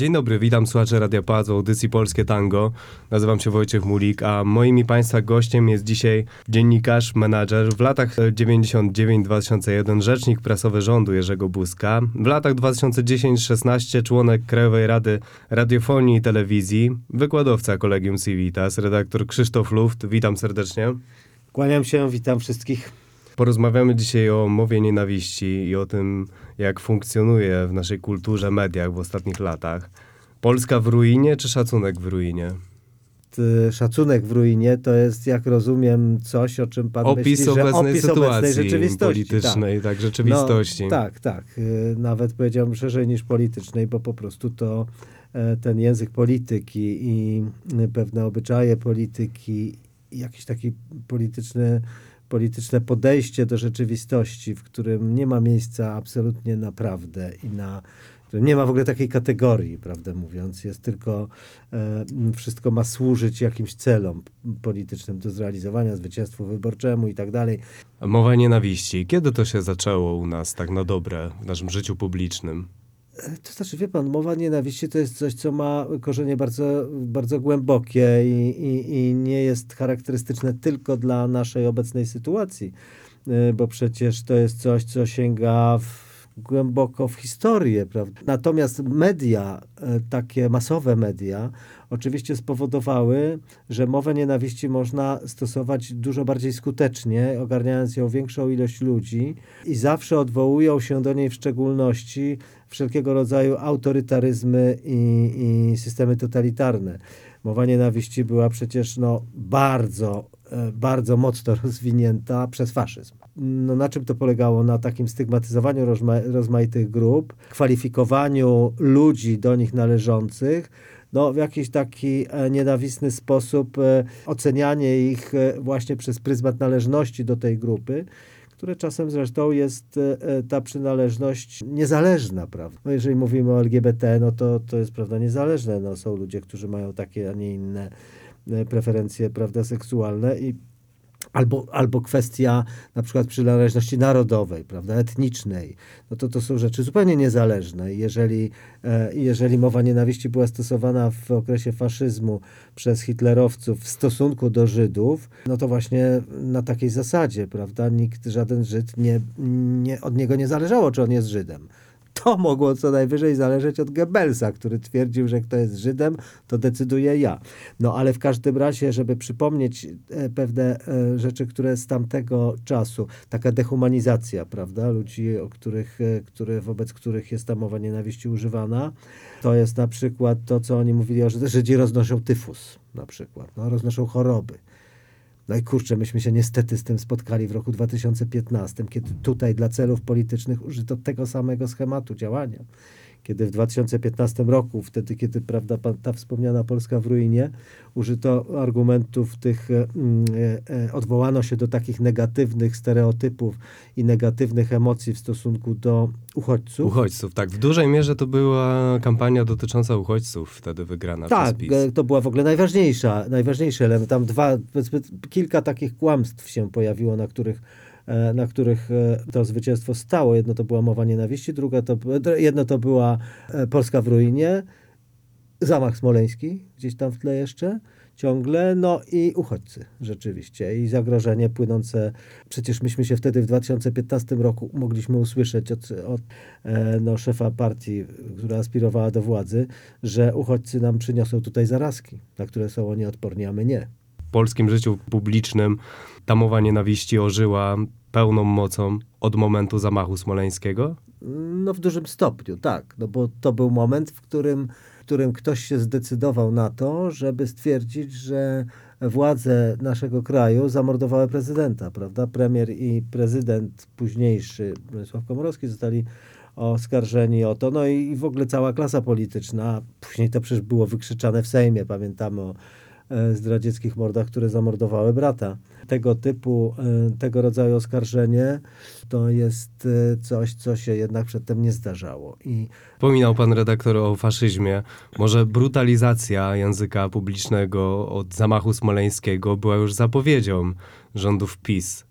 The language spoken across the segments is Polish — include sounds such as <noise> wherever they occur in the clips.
Dzień dobry, witam słuchaczy Radia Paz w audycji Polskie Tango. Nazywam się Wojciech Mulik, a moim i Państwa gościem jest dzisiaj dziennikarz, menadżer w latach 99-2001 rzecznik prasowy rządu Jerzego Buzka, w latach 2010-16 członek Krajowej Rady Radiofonii i Telewizji, wykładowca Kolegium Civitas, redaktor Krzysztof Luft. Witam serdecznie. Kłaniam się, witam wszystkich. Porozmawiamy dzisiaj o mowie nienawiści i o tym, jak funkcjonuje w naszej kulturze, mediach w ostatnich latach. Polska w ruinie czy szacunek w ruinie? Szacunek w ruinie to jest, jak rozumiem, coś, o czym pan Opis myśli, że obecnej opis sytuacji obecnej rzeczywistości. politycznej, tak, rzeczywistości. No, tak, tak. Y, Nawet powiedziałbym szerzej niż politycznej, bo po prostu to e, ten język polityki i y, pewne obyczaje polityki, i jakieś takie polityczne, podejście do rzeczywistości, w którym nie ma miejsca absolutnie na prawdę i na nie ma w ogóle takiej kategorii, prawdę mówiąc, jest tylko e, wszystko ma służyć jakimś celom politycznym do zrealizowania, zwycięstwu wyborczemu i tak dalej. Mowa nienawiści. Kiedy to się zaczęło u nas tak na dobre w naszym życiu publicznym? To znaczy, wie pan, mowa nienawiści to jest coś, co ma korzenie bardzo, bardzo głębokie i, i, i nie jest charakterystyczne tylko dla naszej obecnej sytuacji, y, bo przecież to jest coś, co sięga w, głęboko w historię, prawda? Natomiast media, y, takie masowe media, oczywiście spowodowały, że mowę nienawiści można stosować dużo bardziej skutecznie, ogarniając ją większą ilość ludzi i zawsze odwołują się do niej w szczególności wszelkiego rodzaju autorytaryzmy i, i systemy totalitarne. Mowa nienawiści była przecież no, bardzo, e, bardzo mocno <laughs> rozwinięta przez faszyzm. No, na czym to polegało? Na takim stygmatyzowaniu rozma rozmaitych grup, kwalifikowaniu ludzi do nich należących, no, w jakiś taki e, nienawistny sposób e, ocenianie ich e, właśnie przez pryzmat należności do tej grupy, które czasem zresztą jest ta przynależność niezależna, prawda? No jeżeli mówimy o LGBT, no to, to jest prawda niezależne. No, są ludzie, którzy mają takie, a nie inne preferencje, prawda, seksualne i Albo, albo kwestia na przykład przynależności narodowej, prawda, etnicznej, no to to są rzeczy zupełnie niezależne. Jeżeli, e, jeżeli mowa nienawiści była stosowana w okresie faszyzmu przez hitlerowców w stosunku do Żydów, no to właśnie na takiej zasadzie, prawda, nikt, żaden Żyd, nie, nie, od niego nie zależało, czy on jest Żydem. To mogło co najwyżej zależeć od Goebbelsa, który twierdził, że kto jest Żydem, to decyduje ja. No ale w każdym razie, żeby przypomnieć e, pewne e, rzeczy, które z tamtego czasu, taka dehumanizacja, prawda, ludzi, o których, e, które, wobec których jest ta mowa nienawiści używana, to jest na przykład to, co oni mówili Żydach, Żydzi roznoszą tyfus na przykład, no, roznoszą choroby. No i kurczę, myśmy się niestety z tym spotkali w roku 2015, kiedy tutaj dla celów politycznych użyto tego samego schematu działania. Kiedy w 2015 roku, wtedy kiedy prawda, ta wspomniana Polska w ruinie, użyto argumentów tych, e, e, e, odwołano się do takich negatywnych stereotypów i negatywnych emocji w stosunku do uchodźców. Uchodźców, tak. W dużej mierze to była kampania dotycząca uchodźców wtedy wygrana Tak, przez e, to była w ogóle najważniejsza, najważniejszy element. Tam dwa, kilka takich kłamstw się pojawiło, na których, na których e, to zwycięstwo stało. Jedno to była mowa nienawiści, druga to, jedno to była e, Polska w ruinie, zamach smoleński, gdzieś tam w tle jeszcze ciągle, no i uchodźcy rzeczywiście i zagrożenie płynące, przecież myśmy się wtedy w 2015 roku mogliśmy usłyszeć od, od e, no, szefa partii, która aspirowała do władzy, że uchodźcy nam przyniosą tutaj zarazki, na które są oni odporni, a my nie. Polskim życiu publicznym ta mowa nienawiści ożyła pełną mocą od momentu zamachu smoleńskiego? No w dużym stopniu, tak, no bo to był moment, w którym, w którym ktoś się zdecydował na to, żeby stwierdzić, że władze naszego kraju zamordowały prezydenta, prawda? Premier i prezydent późniejszy, Bronisław Komorowski, zostali oskarżeni o to, no i, i w ogóle cała klasa polityczna, później to przecież było wykrzyczane w Sejmie, pamiętamy o zdradzieckich mordach, które zamordowały brata. Tego typu, e, tego rodzaju oskarżenie to jest e, coś, co się jednak przedtem nie zdarzało. I Wspominał pan redaktor o faszyzmie. Może brutalizacja języka publicznego od zamachu smoleńskiego była już zapowiedzią rządów PiS.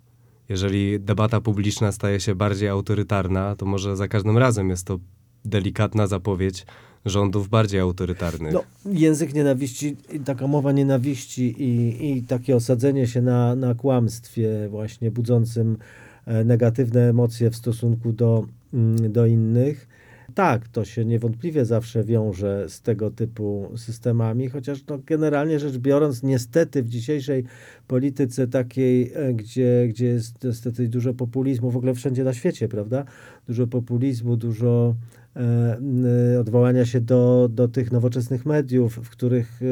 Jeżeli debata publiczna staje się bardziej autorytarna, to może za każdym razem jest to delikatna zapowiedź rządów bardziej autorytarnych. No, język nienawiści, taka mowa nienawiści i, i takie osadzenie się na, na kłamstwie właśnie budzącym e, negatywne emocje w stosunku do, mm, do innych. Tak, to się niewątpliwie zawsze wiąże z tego typu systemami, chociaż no, generalnie rzecz biorąc, niestety w dzisiejszej polityce takiej, e, gdzie, gdzie jest niestety dużo populizmu, w ogóle wszędzie na świecie, prawda? Dużo populizmu, dużo odwołania się do, do tych nowoczesnych mediów, w których e,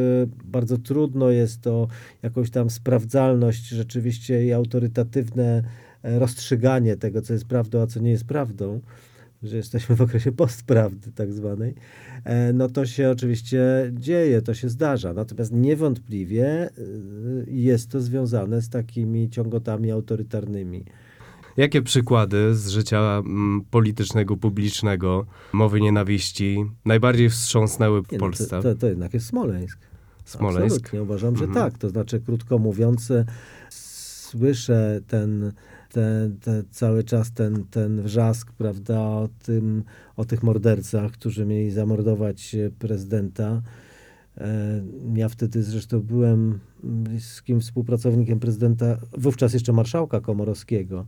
bardzo trudno jest o jakąś tam sprawdzalność rzeczywiście i autorytatywne e, rozstrzyganie tego, co jest prawdą, a co nie jest prawdą że jesteśmy w okresie postprawdy tak zwanej, e, no to się oczywiście dzieje, to się zdarza. Natomiast niewątpliwie jest to związane z takimi ciągotami autorytarnymi. Jakie przykłady z życia mm, politycznego, publicznego, mowy nienawiści najbardziej wstrząsnęły w no Polsce? to, to, to jednak jest Smoleńsk. Smoleńsk? Absolutnie, uważam, że Mhm. tak. To znaczy, krótko mówiąc, e, słyszę ten, ten, ten cały czas ten, ten wrzask, prawda, o, tym, o tych mordercach, którzy mieli zamordować e, prezydenta. E, Ja wtedy zresztą byłem bliskim współpracownikiem prezydenta, wówczas jeszcze marszałka Komorowskiego.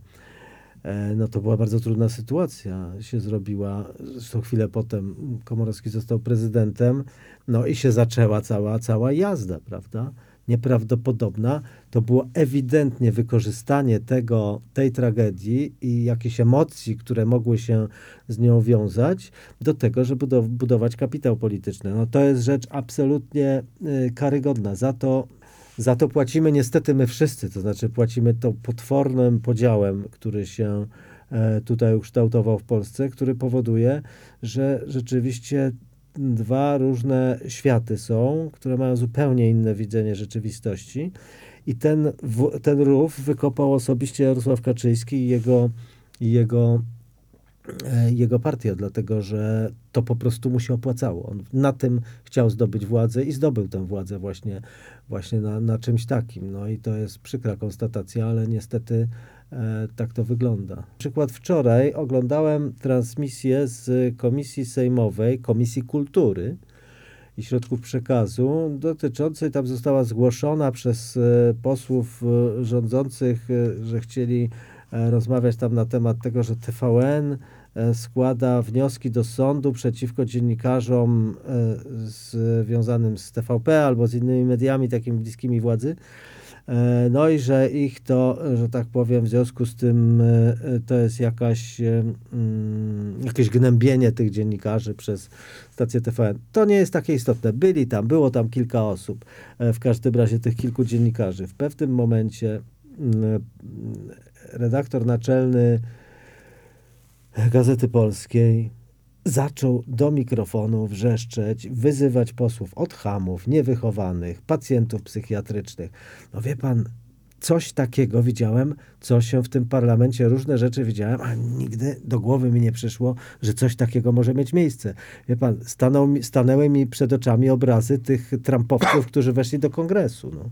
E, No to była bardzo trudna sytuacja się zrobiła. Zresztą chwilę potem Komorowski został prezydentem, no i się zaczęła cała, cała jazda, prawda? Nieprawdopodobna. To było ewidentnie wykorzystanie tego, tej tragedii i jakichś emocji, które mogły się z nią wiązać, do tego, żeby budow- budować kapitał polityczny. No to jest rzecz absolutnie y, karygodna. Za to za to płacimy niestety my wszyscy, to znaczy płacimy to potwornym podziałem, który się e, tutaj ukształtował w Polsce, który powoduje, że rzeczywiście dwa różne światy są, które mają zupełnie inne widzenie rzeczywistości. I ten, ten rów wykopał osobiście Jarosław Kaczyński i jego, i jego, jego partia, dlatego że to po prostu mu się opłacało. On na tym chciał zdobyć władzę i zdobył tę władzę właśnie, właśnie na, na czymś takim. No i to jest przykra konstatacja, ale niestety e, tak to wygląda. Przykład wczoraj oglądałem transmisję z Komisji Sejmowej, Komisji Kultury i Środków Przekazu dotyczącej, tam została zgłoszona przez e, posłów e, rządzących, e, że chcieli e, rozmawiać tam na temat tego, że TVN e, składa wnioski do sądu przeciwko dziennikarzom e, związanym z TVP albo z innymi mediami takimi bliskimi władzy. E, No i że ich to, że tak powiem, w związku z tym e, e, to jest jakaś, e, mm, jakieś gnębienie tych dziennikarzy przez stację TVN. To nie jest takie istotne. Byli tam, było tam kilka osób, e, w każdym razie tych kilku dziennikarzy. W pewnym momencie mm, redaktor naczelny Gazety Polskiej zaczął do mikrofonu wrzeszczeć, wyzywać posłów od chamów, niewychowanych, pacjentów psychiatrycznych. No wie pan, coś takiego widziałem, co się w tym parlamencie, różne rzeczy widziałem, a nigdy do głowy mi nie przyszło, że coś takiego może mieć miejsce. Wie pan, stanął stanęły mi przed oczami obrazy tych trampowców, którzy weszli do kongresu. No.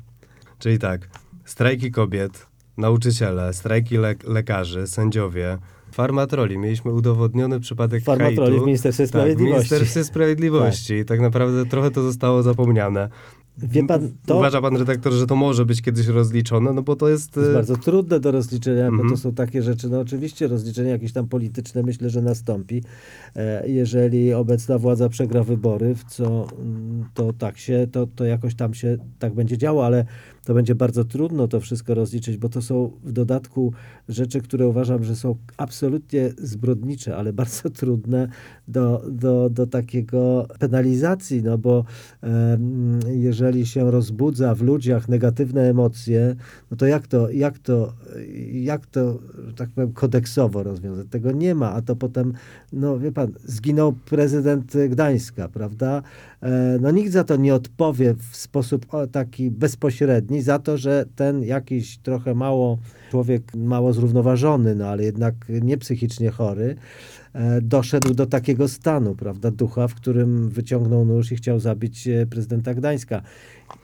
Czyli tak, strajki kobiet, nauczyciele, strajki le- lekarzy, sędziowie, farmatroli. Mieliśmy udowodniony przypadek Farmatroli hejtu. w Ministerstwie Tak, w Sprawiedliwości. Ministerstwie Sprawiedliwości. I tak naprawdę trochę to zostało zapomniane. Wie pan, to... Uważa pan redaktor, że to może być kiedyś rozliczone? No bo to jest... To jest e, bardzo trudne do rozliczenia, bo Mhm. to są takie rzeczy, no oczywiście rozliczenie jakieś tam polityczne myślę, że nastąpi. E, Jeżeli obecna władza przegra wybory, w co mm, to tak się, to, to jakoś tam się tak będzie działo, ale to będzie bardzo trudno to wszystko rozliczyć, bo to są w dodatku rzeczy, które uważam, że są absolutnie zbrodnicze, ale bardzo <laughs> trudne do, do, do takiego penalizacji, no bo em, jeżeli się rozbudza w ludziach negatywne emocje, no to jak to, jak to, jak to, tak powiem, kodeksowo rozwiązać? Tego nie ma, a to potem, no wie pan, zginął prezydent Gdańska, prawda? E, No nikt za to nie odpowie w sposób taki bezpośredni, za to, że ten jakiś trochę mało, człowiek mało zrównoważony, no ale jednak nie psychicznie chory, e, doszedł do takiego stanu, prawda, ducha, w którym wyciągnął nóż i chciał zabić e, prezydenta Gdańska.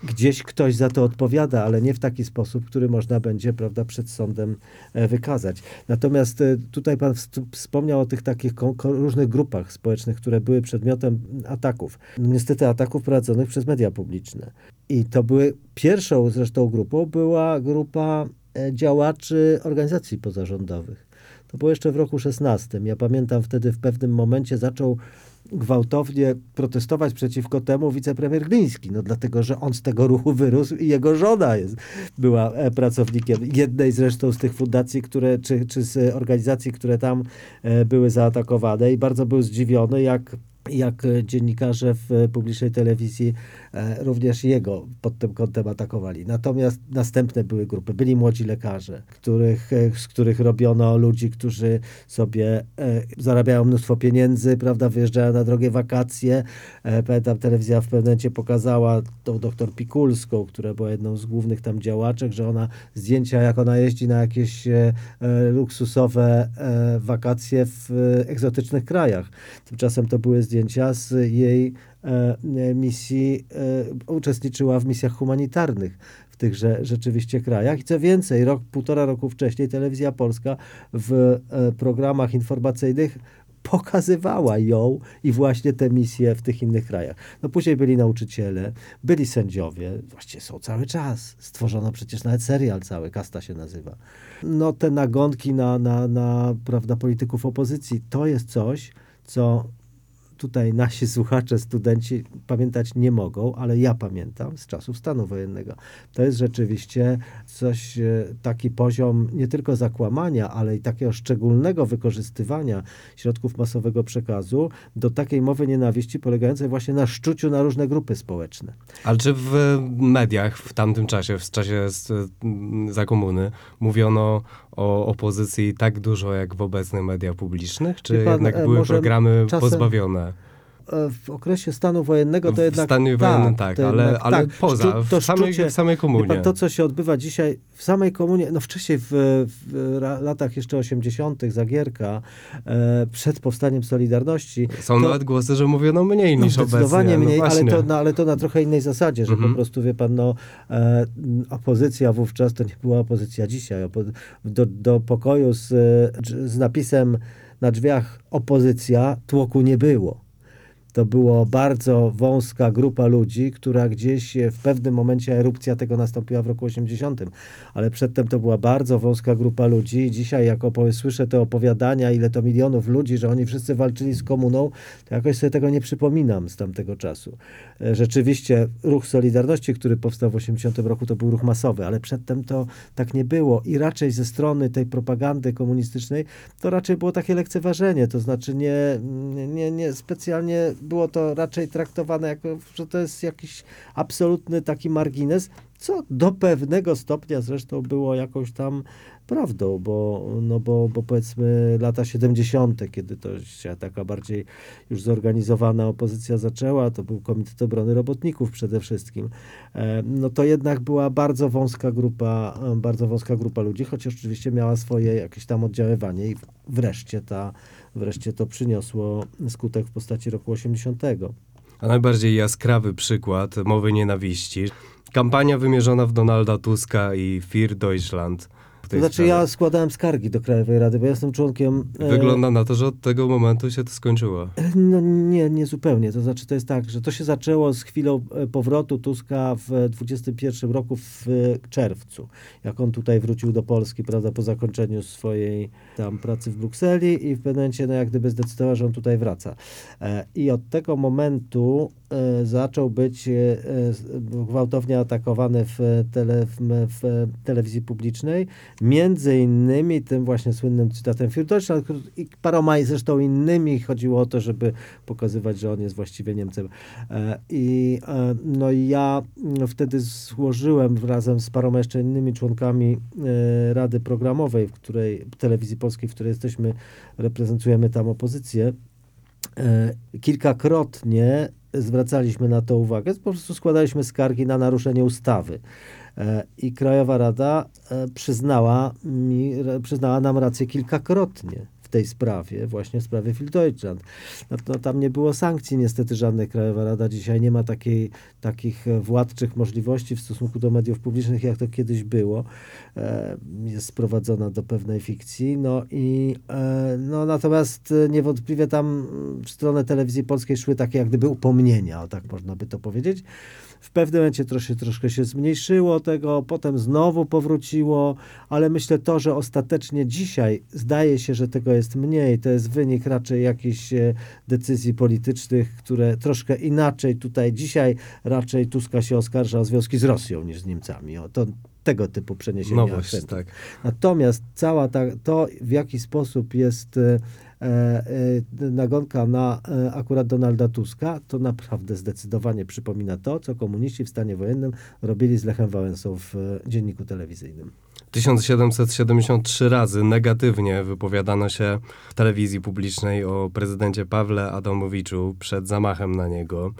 Gdzieś ktoś za to odpowiada, ale nie w taki sposób, który można będzie, prawda, przed sądem e, wykazać. Natomiast tutaj pan wspomniał o tych takich różnych grupach społecznych, które były przedmiotem ataków. No, niestety ataków prowadzonych przez media publiczne. I to były, pierwszą zresztą grupą była grupa działaczy organizacji pozarządowych. To było jeszcze w roku 16. Ja pamiętam wtedy w pewnym momencie zaczął gwałtownie protestować przeciwko temu wicepremier Gliński, no dlatego, że on z tego ruchu wyrósł i jego żona jest, była e, pracownikiem jednej zresztą z tych fundacji, które, czy, czy z organizacji, które tam e, były zaatakowane i bardzo był zdziwiony, jak jak e, dziennikarze w e, publicznej telewizji e, również jego pod tym kątem atakowali. Natomiast następne były grupy. Byli młodzi lekarze, których, e, z których robiono ludzi, którzy sobie e, zarabiają mnóstwo pieniędzy, prawda, wyjeżdżają na drogie wakacje. E, pamiętam, telewizja w pewnym momencie pokazała tą doktor Pikulską, która była jedną z głównych tam działaczek, że ona zdjęcia, jak ona jeździ na jakieś e, e, luksusowe e, wakacje w e, egzotycznych krajach. Tymczasem to były zdjęcia z jej e, e, misji, e, uczestniczyła w misjach humanitarnych w tychże rzeczywiście krajach. I co więcej, rok, półtora roku wcześniej telewizja polska w e, programach informacyjnych pokazywała ją i właśnie te misje w tych innych krajach. No później byli nauczyciele, byli sędziowie, właściwie są cały czas. Stworzono przecież nawet serial cały, Kasta się nazywa. No te nagonki na, na, na prawda, polityków opozycji, to jest coś, co tutaj nasi słuchacze, studenci pamiętać nie mogą, ale ja pamiętam z czasów stanu wojennego. To jest rzeczywiście coś, e, taki poziom nie tylko zakłamania, ale i takiego szczególnego wykorzystywania środków masowego przekazu do takiej mowy nienawiści polegającej właśnie na szczuciu na różne grupy społeczne. Ale czy w mediach w tamtym czasie, w czasie z, za komuny, mówiono o opozycji tak dużo jak w obecnych mediach publicznych? Czy pan, jednak e, były programy czasem- pozbawione? W okresie stanu wojennego to W jednak... stanie wojennym tak, ale, jednak ale tak. poza, to w samej, szczucie- w samej komunie. pan, to, co się odbywa dzisiaj w samej komunie, no wcześniej w, w latach jeszcze 80., Zagierka, e, przed powstaniem Solidarności, Są to- nawet głosy, że mówiono mniej no, niż obecnie. zdecydowanie no mniej, ale, właśnie. to, no, ale to na trochę innej zasadzie, że Mhm. po prostu, wie pan, no, e, opozycja wówczas to nie była opozycja dzisiaj. Opo- do, do pokoju z, e, z napisem na drzwiach opozycja tłoku nie było. To była bardzo wąska grupa ludzi, która gdzieś w pewnym momencie erupcja tego nastąpiła w roku 80. Ale przedtem to była bardzo wąska grupa ludzi. I dzisiaj, jak słyszę te opowiadania, ile to milionów ludzi, że oni wszyscy walczyli z komuną, to jakoś sobie tego nie przypominam z tamtego czasu. E, Rzeczywiście ruch Solidarności, który powstał w 80 roku, to był ruch masowy, ale przedtem to tak nie było. I raczej ze strony tej propagandy komunistycznej to raczej było takie lekceważenie. To znaczy nie, nie, nie specjalnie było to raczej traktowane jako, że to jest jakiś absolutny taki margines, co do pewnego stopnia zresztą było jakąś tam prawdą, bo, no bo, bo powiedzmy lata 70., kiedy to się taka bardziej już zorganizowana opozycja zaczęła, to był Komitet Obrony Robotników przede wszystkim, e, no to jednak była bardzo wąska grupa, e, bardzo wąska grupa ludzi, chociaż oczywiście miała swoje jakieś tam oddziaływanie i wreszcie ta, wreszcie to przyniosło skutek w postaci roku 80. A najbardziej jaskrawy przykład mowy nienawiści. Kampania wymierzona w Donalda Tuska i Fir Deutschland. Tej znaczy sprawie. ja składałem skargi do Krajowej Rady, bo ja jestem członkiem... e, Wygląda na to, że od tego momentu się to skończyło. No nie, nie zupełnie. To znaczy to jest tak, że to się zaczęło z chwilą e, powrotu Tuska w 21 roku w e, czerwcu, jak on tutaj wrócił do Polski, prawda, po zakończeniu swojej tam pracy w Brukseli i w pewnym momencie, no jak gdyby zdecydował, że on tutaj wraca. I od tego momentu zaczął być e, e, gwałtownie atakowany w, tele, w, telewizji publicznej, między innymi tym właśnie słynnym cytatem Deutschland i paroma i zresztą innymi chodziło o to, żeby pokazywać, że on jest właściwie Niemcem. E, I e, no ja wtedy złożyłem razem z paroma jeszcze innymi członkami e, Rady Programowej, w której telewizji polskiej, w której jesteśmy, reprezentujemy tam opozycję, e, kilkakrotnie zwracaliśmy na to uwagę, po prostu składaliśmy skargi na naruszenie ustawy. E, I Krajowa Rada e, przyznała, mi, przyznała nam rację kilkakrotnie tej sprawie, właśnie w sprawie Fildeutschland. No, no, tam nie było sankcji niestety żadnych. Krajowa Rada dzisiaj nie ma takiej, takich e, władczych możliwości w stosunku do mediów publicznych, jak to kiedyś było. E, jest sprowadzona do pewnej fikcji. No i e, no, natomiast e, niewątpliwie tam w stronę telewizji polskiej szły takie jak gdyby upomnienia, o tak można by to powiedzieć. W pewnym momencie troszkę, troszkę się zmniejszyło tego, potem znowu powróciło, ale myślę to, że ostatecznie dzisiaj zdaje się, że tego jest mniej. To jest wynik raczej jakichś e, decyzji politycznych, które troszkę inaczej tutaj dzisiaj raczej Tuska się oskarża o związki z Rosją niż z Niemcami. O, to tego typu przeniesienia No właśnie, tak. Natomiast cała ta, to, w jaki sposób jest e, nagonka na e, akurat Donalda Tuska, to naprawdę zdecydowanie przypomina to, co komuniści w stanie wojennym robili z Lechem Wałęsą w e, dzienniku telewizyjnym. 1773 razy negatywnie wypowiadano się w telewizji publicznej o prezydencie Pawle Adamowiczu przed zamachem na niego.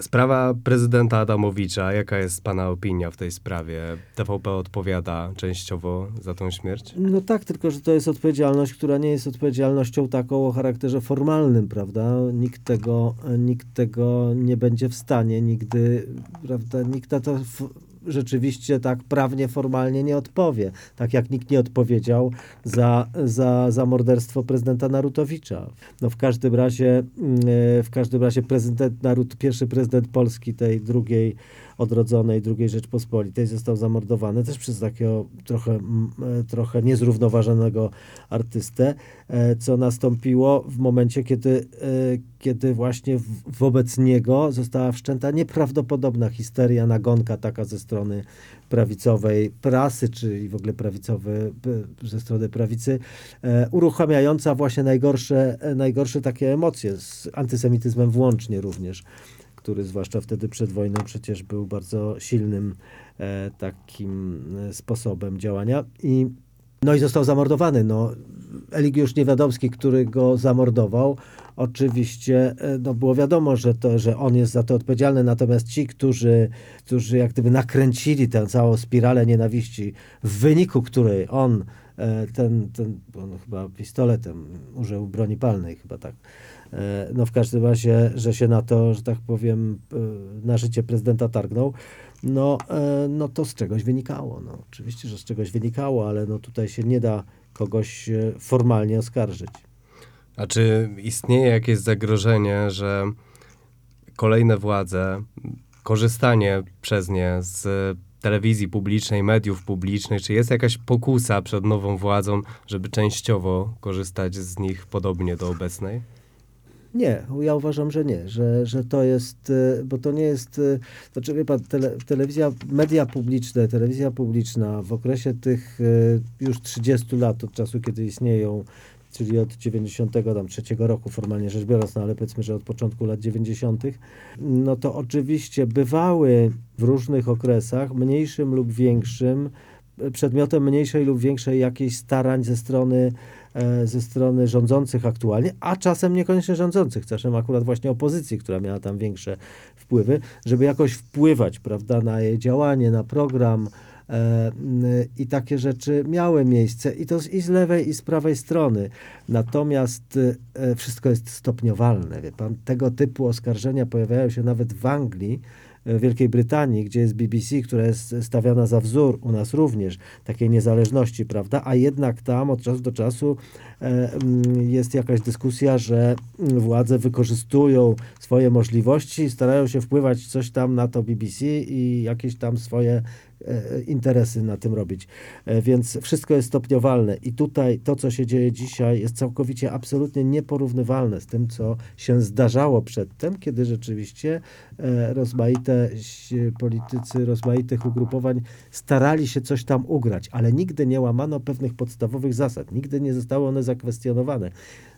Sprawa prezydenta Adamowicza, jaka jest pana opinia w tej sprawie? TVP odpowiada częściowo za tą śmierć? No tak, tylko że to jest odpowiedzialność, która nie jest odpowiedzialnością taką o charakterze formalnym, prawda? Nikt tego, nikt tego nie będzie w stanie nigdy, prawda? Nikt na to rzeczywiście tak prawnie, formalnie nie odpowie. Tak jak nikt nie odpowiedział za, za, za morderstwo prezydenta Narutowicza. No w każdym razie, mm, e, w każdym razie prezydent Narut, pierwszy prezydent Polski tej drugiej odrodzonej II Rzeczpospolitej został zamordowany też przez takiego trochę, e, trochę niezrównoważonego artystę, e, co nastąpiło w momencie, kiedy, e, kiedy właśnie wobec niego została wszczęta nieprawdopodobna histeria, nagonka taka ze strony prawicowej prasy, czy w ogóle prawicowy, ze strony prawicy, uruchamiająca właśnie najgorsze, najgorsze takie emocje, z antysemityzmem włącznie również który zwłaszcza wtedy przed wojną przecież był bardzo silnym e, takim e, sposobem działania. I, no i został zamordowany. No, Eligiusz Niewiadomski, który go zamordował, oczywiście e, no, było wiadomo, że, to, że on jest za to odpowiedzialny, natomiast ci, którzy, którzy jak gdyby nakręcili tę całą spiralę nienawiści, w wyniku której on ten, ten on chyba pistoletem użył broni palnej, chyba tak. E, No w każdym razie, że się na to, że tak powiem, e, na życie prezydenta targnął, no, e, no to z czegoś wynikało. No, oczywiście, że z czegoś wynikało, ale no tutaj się nie da kogoś formalnie oskarżyć. A czy istnieje jakieś zagrożenie, że kolejne władze, korzystanie przez nie z telewizji publicznej, mediów publicznych, czy jest jakaś pokusa przed nową władzą, żeby częściowo korzystać z nich podobnie do obecnej? Nie, ja uważam, że nie, że, że to jest, e, bo to nie jest, e, znaczy wie pan, tele, telewizja, media publiczne, telewizja publiczna w okresie tych e, już 30 lat od czasu, kiedy istnieją, czyli od 93 roku formalnie rzecz biorąc, no ale powiedzmy, że od początku lat 90., no to oczywiście bywały w różnych okresach, mniejszym lub większym, przedmiotem mniejszej lub większej jakiejś starań ze strony ze strony rządzących aktualnie, a czasem niekoniecznie rządzących, czasem akurat właśnie opozycji, która miała tam większe wpływy, żeby jakoś wpływać, prawda, na jej działanie, na program e, i takie rzeczy miały miejsce i to i z lewej i z prawej strony. Natomiast e, wszystko jest stopniowalne, wie pan, tego typu oskarżenia pojawiają się nawet w Anglii, Wielkiej Brytanii, gdzie jest BBC, która jest stawiana za wzór, u nas również, takiej niezależności, prawda? A jednak tam od czasu do czasu e, jest jakaś dyskusja, że władze wykorzystują swoje możliwości starają się wpływać coś tam na to BBC i jakieś tam swoje e, interesy na tym robić. E, Więc wszystko jest stopniowalne i tutaj to, co się dzieje dzisiaj jest całkowicie absolutnie nieporównywalne z tym, co się zdarzało przedtem, kiedy rzeczywiście e, rozmaite politycy rozmaitych ugrupowań starali się coś tam ugrać, ale nigdy nie łamano pewnych podstawowych zasad, nigdy nie zostały one zakwestionowane.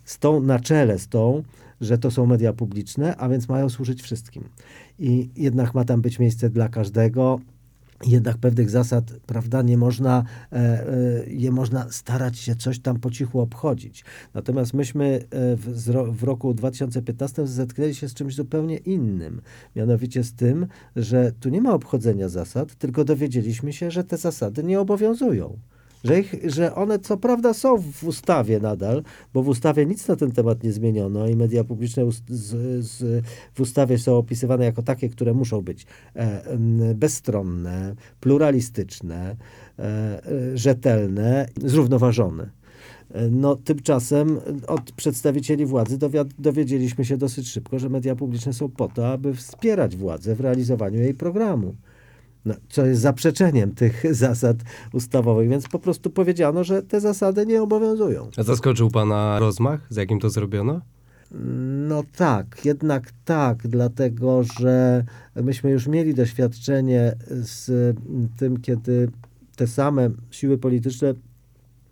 Z tą na czele, z tą, że to są media publiczne, a więc mają służyć wszystkim. I jednak ma tam być miejsce dla każdego, jednak pewnych zasad, prawda, nie można, e, e, je można starać się coś tam po cichu obchodzić. Natomiast myśmy e, w, w roku 2015 zetknęli się z czymś zupełnie innym. Mianowicie z tym, że tu nie ma obchodzenia zasad, tylko dowiedzieliśmy się, że te zasady nie obowiązują. Że, ich, że one co prawda są w ustawie nadal, bo w ustawie nic na ten temat nie zmieniono i media publiczne z, z, w ustawie są opisywane jako takie, które muszą być e, bezstronne, pluralistyczne, e, e, rzetelne, zrównoważone. No, tymczasem od przedstawicieli władzy dowiedzieliśmy się dosyć szybko, że media publiczne są po to, aby wspierać władzę w realizowaniu jej programu. No, co jest zaprzeczeniem tych <laughs> zasad ustawowych, więc po prostu powiedziano, że te zasady nie obowiązują. A zaskoczył pana rozmach, z jakim to zrobiono? No tak, jednak tak, dlatego że myśmy już mieli doświadczenie z tym, kiedy te same siły polityczne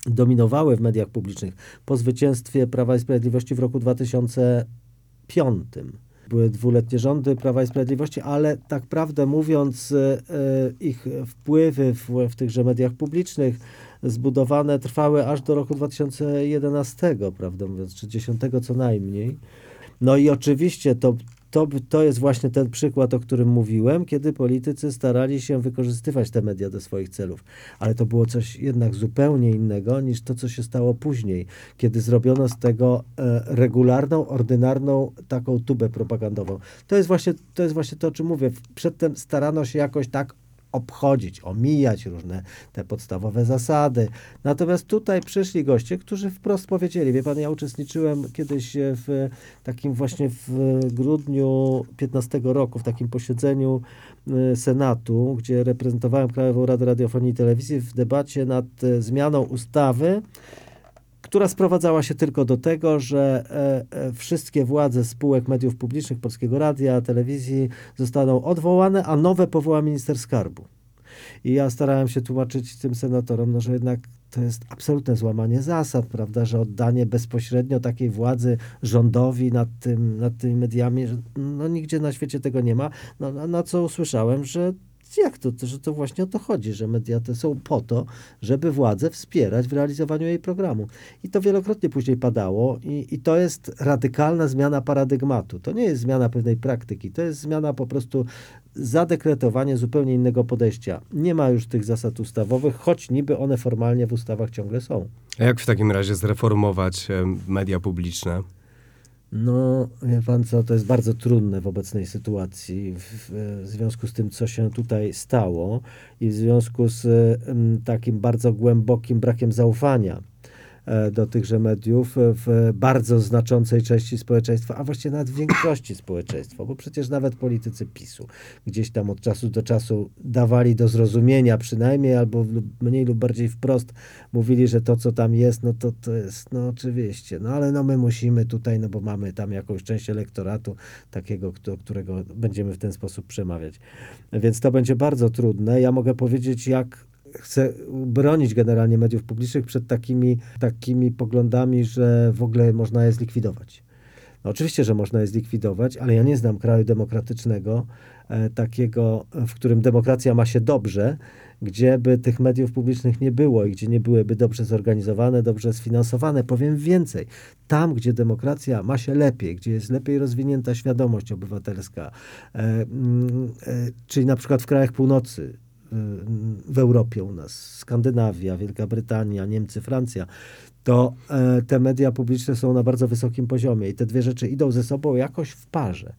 dominowały w mediach publicznych po zwycięstwie Prawa i Sprawiedliwości w roku 2005. Były dwuletnie rządy Prawa i Sprawiedliwości, ale tak prawdę mówiąc, e, ich wpływy w, w tychże mediach publicznych zbudowane trwały aż do roku 2011, prawdę mówiąc, czy 10 co najmniej. No i oczywiście to, to, to jest właśnie ten przykład, o którym mówiłem, kiedy politycy starali się wykorzystywać te media do swoich celów. Ale to było coś jednak zupełnie innego niż to, co się stało później, kiedy zrobiono z tego e, regularną, ordynarną taką tubę propagandową. To jest właśnie to, jest właśnie to o czym mówię. Przedtem starano się jakoś tak obchodzić, omijać różne te podstawowe zasady. Natomiast tutaj przyszli goście, którzy wprost powiedzieli, wie pan, ja uczestniczyłem kiedyś w takim właśnie w grudniu 15 roku, w takim posiedzeniu y, Senatu, gdzie reprezentowałem Krajową Radę Radiofonii i Telewizji w debacie nad e, zmianą ustawy, która sprowadzała się tylko do tego, że e, e, wszystkie władze spółek mediów publicznych, Polskiego Radia, telewizji zostaną odwołane, a nowe powoła minister skarbu. I ja starałem się tłumaczyć tym senatorom, no, że jednak to jest absolutne złamanie zasad, prawda, że oddanie bezpośrednio takiej władzy rządowi nad, tym, nad tymi mediami, no, nigdzie na świecie tego nie ma. No, na, na co usłyszałem, że jak to, że to właśnie o to chodzi, że media te są po to, żeby władzę wspierać w realizowaniu jej programu. I to wielokrotnie później padało i, i to jest radykalna zmiana paradygmatu. To nie jest zmiana pewnej praktyki, to jest zmiana po prostu zadekretowanie zupełnie innego podejścia. Nie ma już tych zasad ustawowych, choć niby one formalnie w ustawach ciągle są. A jak w takim razie zreformować media publiczne? No, wie pan co, to jest bardzo trudne w obecnej sytuacji, w, w związku z tym, co się tutaj stało i w związku z em, takim bardzo głębokim brakiem zaufania do tychże mediów w bardzo znaczącej części społeczeństwa, a właściwie nawet w większości społeczeństwa, bo przecież nawet politycy PiSu gdzieś tam od czasu do czasu dawali do zrozumienia przynajmniej, albo mniej lub bardziej wprost mówili, że to, co tam jest, no to to jest, no oczywiście, no ale no my musimy tutaj, no bo mamy tam jakąś część elektoratu takiego, do którego będziemy w ten sposób przemawiać. Więc to będzie bardzo trudne. Ja mogę powiedzieć, jak chcę bronić generalnie mediów publicznych przed takimi, takimi poglądami, że w ogóle można je zlikwidować. No oczywiście, że można je zlikwidować, ale ja nie znam kraju demokratycznego, e, takiego, w którym demokracja ma się dobrze, gdzie by tych mediów publicznych nie było i gdzie nie byłyby dobrze zorganizowane, dobrze sfinansowane. Powiem więcej, tam, gdzie demokracja ma się lepiej, gdzie jest lepiej rozwinięta świadomość obywatelska, e, mm, e, czyli na przykład w krajach północy, w Europie u nas, Skandynawia, Wielka Brytania, Niemcy, Francja, to e, te media publiczne są na bardzo wysokim poziomie i te dwie rzeczy idą ze sobą jakoś w parze.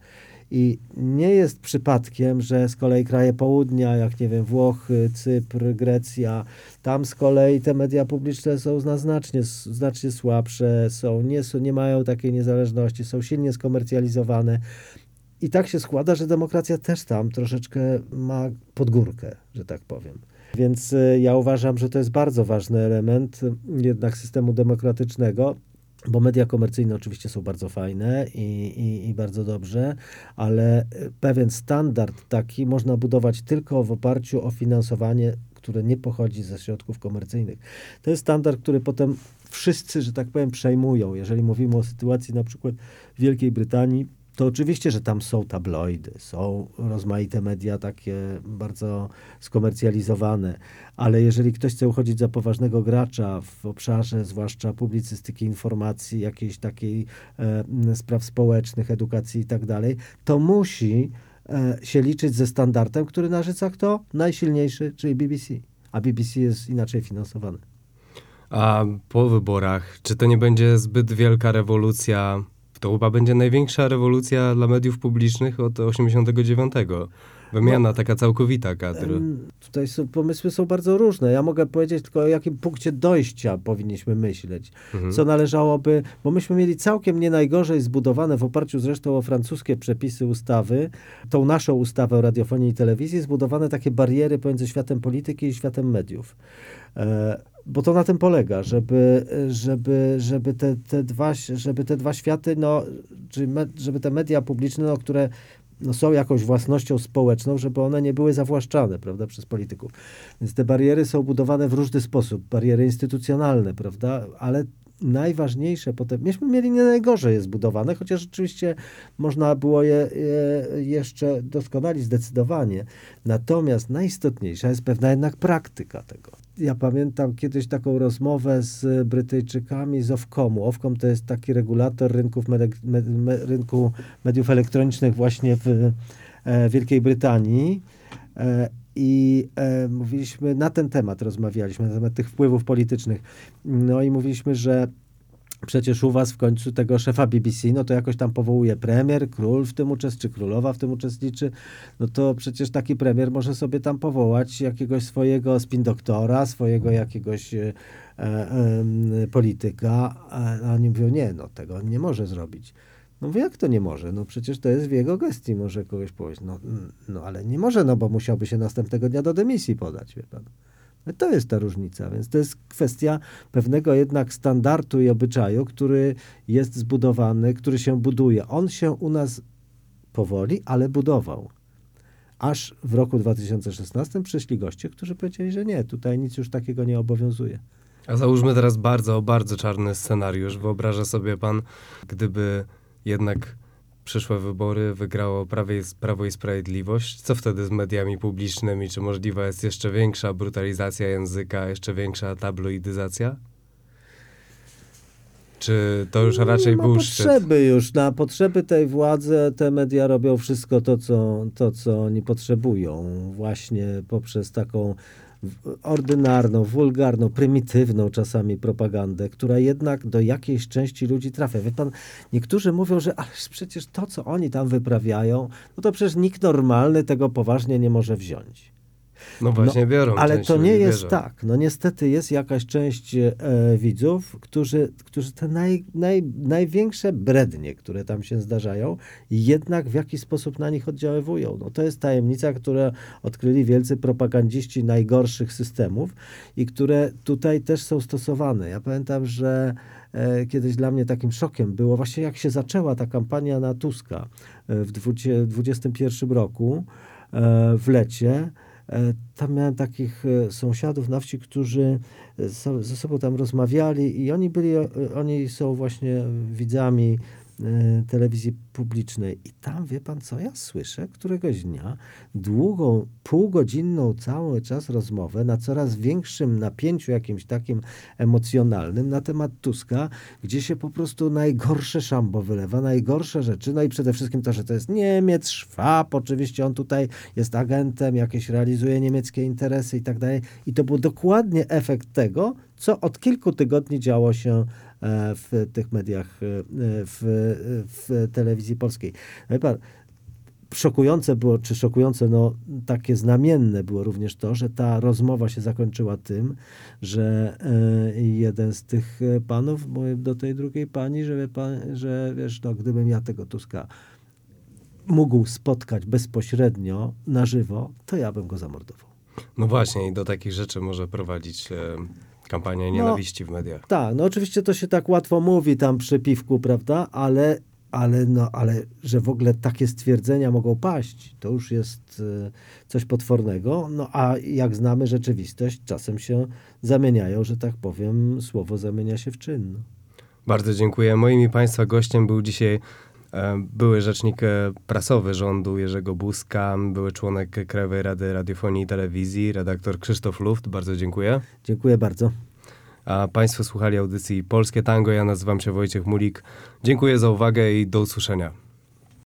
I nie jest przypadkiem, że z kolei kraje południa, jak nie wiem, Włochy, Cypr, Grecja, tam z kolei te media publiczne są na znacznie, znacznie słabsze, są, nie, nie mają takiej niezależności, są silnie skomercjalizowane. I tak się składa, że demokracja też tam troszeczkę ma podgórkę, że tak powiem. Więc y, ja uważam, że to jest bardzo ważny element y, jednak systemu demokratycznego, bo media komercyjne oczywiście są bardzo fajne i, i, i bardzo dobrze, ale y, pewien standard taki można budować tylko w oparciu o finansowanie, które nie pochodzi ze środków komercyjnych. To jest standard, który potem wszyscy, że tak powiem, przejmują. Jeżeli mówimy o sytuacji na przykład Wielkiej Brytanii, to oczywiście, że tam są tabloidy, są rozmaite media takie bardzo skomercjalizowane, ale jeżeli ktoś chce uchodzić za poważnego gracza w obszarze zwłaszcza publicystyki informacji, jakiejś takiej e, spraw społecznych, edukacji i tak dalej, to musi e, się liczyć ze standardem, który narzuca kto? Najsilniejszy, czyli BBC. A BBC jest inaczej finansowane. A po wyborach, czy to nie będzie zbyt wielka rewolucja? To chyba będzie największa rewolucja dla mediów publicznych od 89. Wymiana taka całkowita kadr. Em, Tutaj są, pomysły są bardzo różne. Ja mogę powiedzieć tylko o jakim punkcie dojścia powinniśmy myśleć. Mhm. Co należałoby, bo myśmy mieli całkiem nie najgorzej zbudowane w oparciu zresztą o francuskie przepisy ustawy, tą naszą ustawę o radiofonii i telewizji, zbudowane takie bariery pomiędzy światem polityki i światem mediów. E, bo to na tym polega, żeby, żeby, żeby, te, te dwa, żeby te dwa światy, no, czyli me, żeby te media publiczne, no, które no, są jakąś własnością społeczną, żeby one nie były zawłaszczane, prawda, przez polityków. Więc te bariery są budowane w różny sposób, bariery instytucjonalne, prawda, ale najważniejsze potem, myśmy mieli nie najgorzej je zbudowane, chociaż rzeczywiście można było je, je jeszcze doskonalić zdecydowanie. Natomiast najistotniejsza jest pewna jednak praktyka tego. Ja pamiętam kiedyś taką rozmowę z Brytyjczykami z Ofcomu. Ofcom to jest taki regulator rynków rynku mediów elektronicznych właśnie w e, Wielkiej Brytanii. E, I e, mówiliśmy na ten temat, rozmawialiśmy na temat tych wpływów politycznych. No i mówiliśmy, że przecież u was w końcu tego szefa BBC, no to jakoś tam powołuje premier, król w tym uczestniczy, czy królowa w tym uczestniczy, no to przecież taki premier może sobie tam powołać jakiegoś swojego spin doktora, swojego jakiegoś e, e, polityka, a oni mówią, nie, no tego on nie może zrobić. No mówię, jak to nie może? No przecież to jest w jego gestii, może kogoś powiedzieć. No, mm, no ale nie może, no bo musiałby się następnego dnia do dymisji podać, wie pan. No to jest ta różnica, więc to jest kwestia pewnego jednak standardu i obyczaju, który jest zbudowany, który się buduje. On się u nas powoli, ale budował. Aż w roku 2016 przyszli goście, którzy powiedzieli, że nie, tutaj nic już takiego nie obowiązuje. A załóżmy teraz bardzo, bardzo czarny scenariusz. Wyobraża sobie pan, gdyby jednak przyszłe wybory wygrało Prawie, Prawo i Sprawiedliwość, co wtedy z mediami publicznymi? Czy możliwa jest jeszcze większa brutalizacja języka, jeszcze większa tabloidyzacja? Czy to już raczej nie ma był szczyt? potrzeby już. Na potrzeby tej władzy te media robią wszystko to co, to, co oni potrzebują. Właśnie poprzez taką ordynarną, wulgarną, prymitywną czasami propagandę, która jednak do jakiejś części ludzi trafia. Wie pan, niektórzy mówią, że ależ przecież to, co oni tam wyprawiają, no to przecież nikt normalny tego poważnie nie może wziąć. No właśnie biorą. Ale to nie jest bierze. tak. No niestety jest jakaś część e, widzów, którzy, którzy te naj, naj, największe brednie, które tam się zdarzają, jednak w jakiś sposób na nich oddziaływują. No to jest tajemnica, którą odkryli wielcy propagandziści najgorszych systemów i które tutaj też są stosowane. Ja pamiętam, że e, kiedyś dla mnie takim szokiem było właśnie jak się zaczęła ta kampania na Tuska e, w 2021 roku e, w lecie. E, Tam miałem takich e, sąsiadów na wsi, którzy e, ze sobą tam rozmawiali i oni byli, oni są właśnie widzami telewizji publicznej. I tam, wie pan co, ja słyszę któregoś dnia długą, półgodzinną cały czas rozmowę na coraz większym napięciu jakimś takim emocjonalnym na temat Tuska, gdzie się po prostu najgorsze szambo wylewa, najgorsze rzeczy. No i przede wszystkim to, że to jest Niemiec, Szwab, oczywiście on tutaj jest agentem, jakieś realizuje niemieckie interesy i tak dalej. I to był dokładnie efekt tego, co od kilku tygodni działo się e, w tych mediach, e, w, w telewizji polskiej. Wie pan, szokujące było, czy szokujące, no takie znamienne było również to, że ta rozmowa się zakończyła tym, że e, jeden z tych e, panów mówił do tej drugiej pani, że, pan, że wiesz, no gdybym ja tego Tuska mógł spotkać bezpośrednio, na żywo, to ja bym go zamordował. No właśnie, i do takich rzeczy może prowadzić e, kampania nienawiści w mediach. Tak, no oczywiście to się tak łatwo mówi tam przy piwku, prawda, ale, ale, no, ale że w ogóle takie stwierdzenia mogą paść, to już jest e, coś potwornego. No a jak znamy rzeczywistość, czasem się zamieniają, że tak powiem, słowo zamienia się w czyn. No. Bardzo dziękuję. Moim i Państwa gościem był dzisiaj były rzecznik e, prasowy rządu Jerzego Buzka, były członek Krajowej Rady Radiofonii i Telewizji, redaktor Krzysztof Luft. Bardzo dziękuję. Dziękuję bardzo. A Państwo słuchali audycji Polskie Tango. Ja nazywam się Wojciech Mulik. Dziękuję za uwagę i do usłyszenia.